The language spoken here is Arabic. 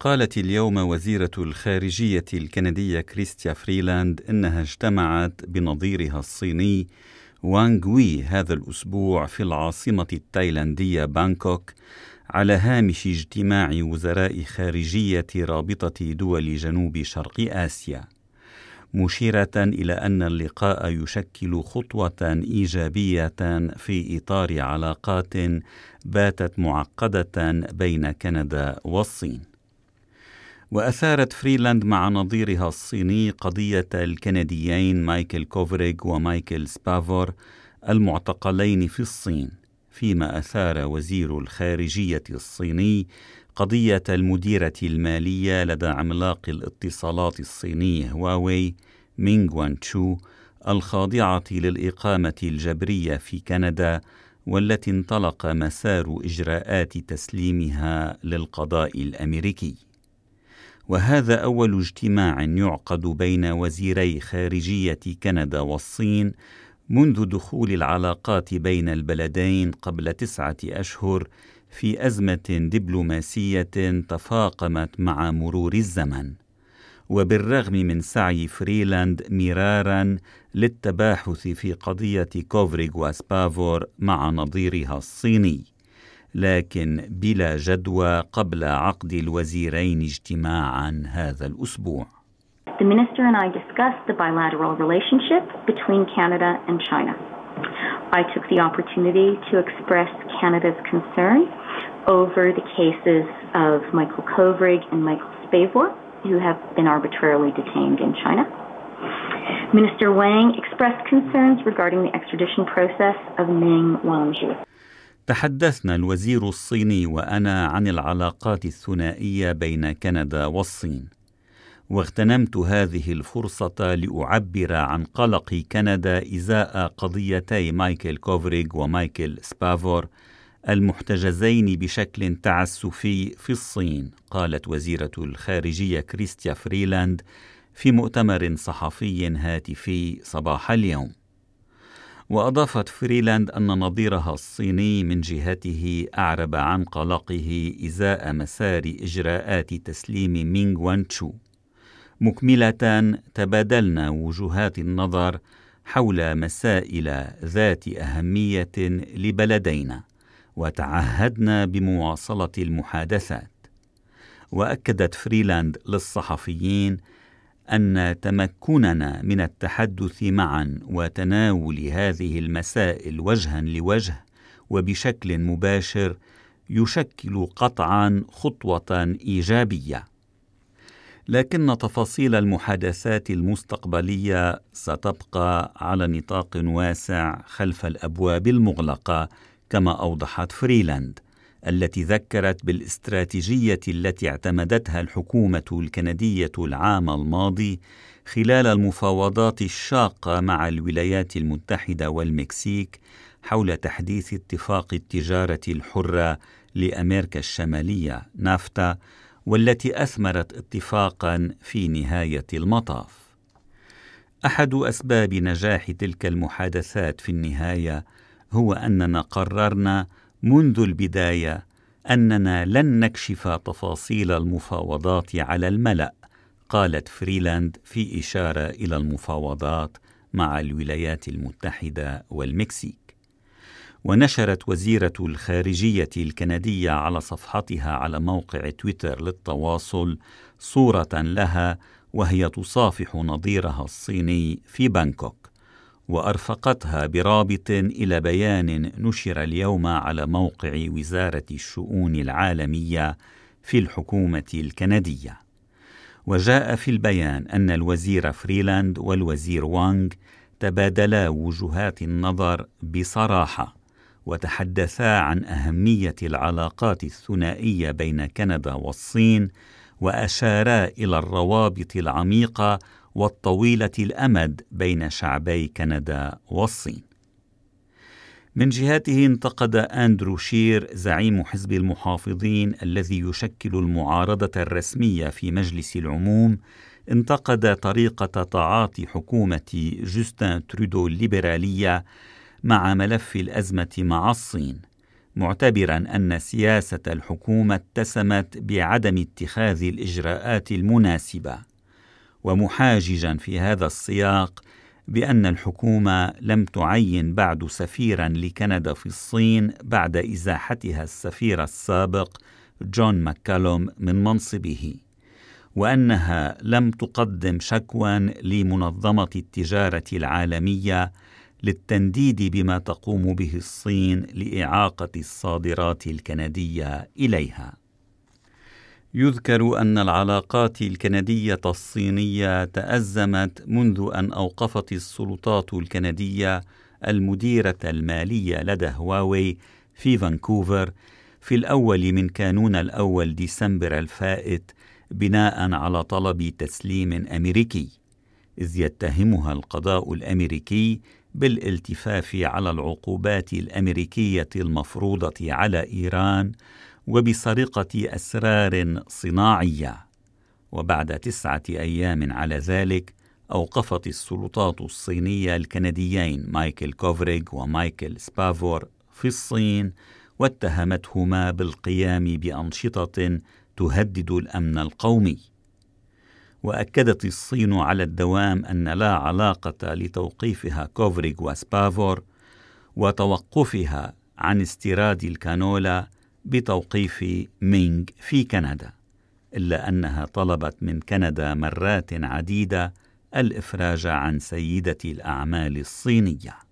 قالت اليوم وزيرة الخارجية الكندية كريستيا فريلاند إنها اجتمعت بنظيرها الصيني وانغ وي هذا الأسبوع في العاصمة التايلاندية بانكوك على هامش اجتماع وزراء خارجية رابطة دول جنوب شرق آسيا مشيرة إلى أن اللقاء يشكل خطوة إيجابية في إطار علاقات باتت معقدة بين كندا والصين. وأثارت فريلاند مع نظيرها الصيني قضية الكنديين مايكل كوفريغ ومايكل سبافور المعتقلين في الصين فيما أثار وزير الخارجية الصيني قضية المديرة المالية لدى عملاق الاتصالات الصيني هواوي مينغ وانتشو الخاضعة للإقامة الجبرية في كندا والتي انطلق مسار إجراءات تسليمها للقضاء الأمريكي. وهذا أول اجتماع يعقد بين وزيري خارجية كندا والصين منذ دخول العلاقات بين البلدين قبل تسعة أشهر في أزمة دبلوماسية تفاقمت مع مرور الزمن. وبالرغم من سعي فريلاند مرارا للتباحث في قضية كوفريغ وسبافور مع نظيرها الصيني لكن بلا جدوى قبل عقد الوزيرين اجتماعا هذا الأسبوع The minister and I discussed the bilateral relationship between Canada and China. I took the opportunity to express Canada's concern over the cases of Michael Kovrig and Michael Spavor, who have been arbitrarily detained in China. Minister Wang expressed concerns regarding the extradition process of Meng Wanzhou. تحدثنا الوزير الصيني وأنا عن العلاقات الثنائية بين كندا والصين واغتنمت هذه الفرصة لأعبر عن قلق كندا إزاء قضيتي مايكل كوفريغ ومايكل سبافور المحتجزين بشكل تعسفي في الصين قالت وزيرة الخارجية كريستيا فريلاند في مؤتمر صحفي هاتفي صباح اليوم. وأضافت فريلاند أن نظيرها الصيني من جهته أعرب عن قلقه إزاء مسار إجراءات تسليم مينغ وانتشو. مكملة تبادلنا وجهات النظر حول مسائل ذات أهمية لبلدينا وتعهدنا بمواصلة المحادثات. وأكدت فريلاند للصحفيين أن تمكننا من التحدث معا وتناول هذه المسائل وجها لوجه وبشكل مباشر يشكل قطعا خطوة إيجابية. لكن تفاصيل المحادثات المستقبلية ستبقى على نطاق واسع خلف الأبواب المغلقة كما أوضحت فريلاند. التي ذكرت بالاستراتيجية التي اعتمدتها الحكومة الكندية العام الماضي خلال المفاوضات الشاقة مع الولايات المتحدة والمكسيك حول تحديث اتفاق التجارة الحرة لأمريكا الشمالية نافتا والتي أثمرت اتفاقا في نهاية المطاف. أحد أسباب نجاح تلك المحادثات في النهاية هو أننا قررنا منذ البداية أننا لن نكشف تفاصيل المفاوضات على الملأ قالت فريلاند في إشارة إلى المفاوضات مع الولايات المتحدة والمكسيك. ونشرت وزيرة الخارجية الكندية على صفحتها على موقع تويتر للتواصل صورة لها وهي تصافح نظيرها الصيني في بانكوك. وأرفقتها برابط إلى بيان نشر اليوم على موقع وزارة الشؤون العالمية في الحكومة الكندية. وجاء في البيان أن الوزير فريلاند والوزير وانغ تبادلا وجهات النظر بصراحة وتحدثا عن أهمية العلاقات الثنائية بين كندا والصين وأشارا إلى الروابط العميقة والطويلة الأمد بين شعبي كندا والصين. من جهته انتقد أندرو شير زعيم حزب المحافظين الذي يشكل المعارضة الرسمية في مجلس العموم انتقد طريقة تعاطي حكومة جوستن ترودو الليبرالية مع ملف الأزمة مع الصين معتبرا أن سياسة الحكومة اتسمت بعدم اتخاذ الإجراءات المناسبة. ومحاججا في هذا السياق بأن الحكومة لم تعين بعد سفيرا لكندا في الصين بعد إزاحتها السفير السابق جون ماكالوم من منصبه وأنها لم تقدم شكوى لمنظمة التجارة العالمية للتنديد بما تقوم به الصين لإعاقة الصادرات الكندية إليها. يذكر أن العلاقات الكندية الصينية تأزمت منذ أن أوقفت السلطات الكندية المديرة المالية لدى هواوي في فانكوفر في الأول من كانون الأول ديسمبر الفائت بناء على طلب تسليم أمريكي. إذ يتهمها القضاء الأمريكي بالالتفاف على العقوبات الأمريكية المفروضة على إيران وبسرقه أسرار صناعية. وبعد تسعة أيام على ذلك أوقفت السلطات الصينية الكنديين مايكل كوفريغ ومايكل سبافور في الصين واتهمتهما بالقيام بأنشطة تهدد الأمن القومي. وأكدت الصين على الدوام أن لا علاقة لتوقيفها كوفريغ وسبافور وتوقفها عن استيراد الكانولا بتوقيف مينغ في كندا إلا أنها طلبت من كندا مرات عديدة الإفراج عن سيدة الأعمال الصينية.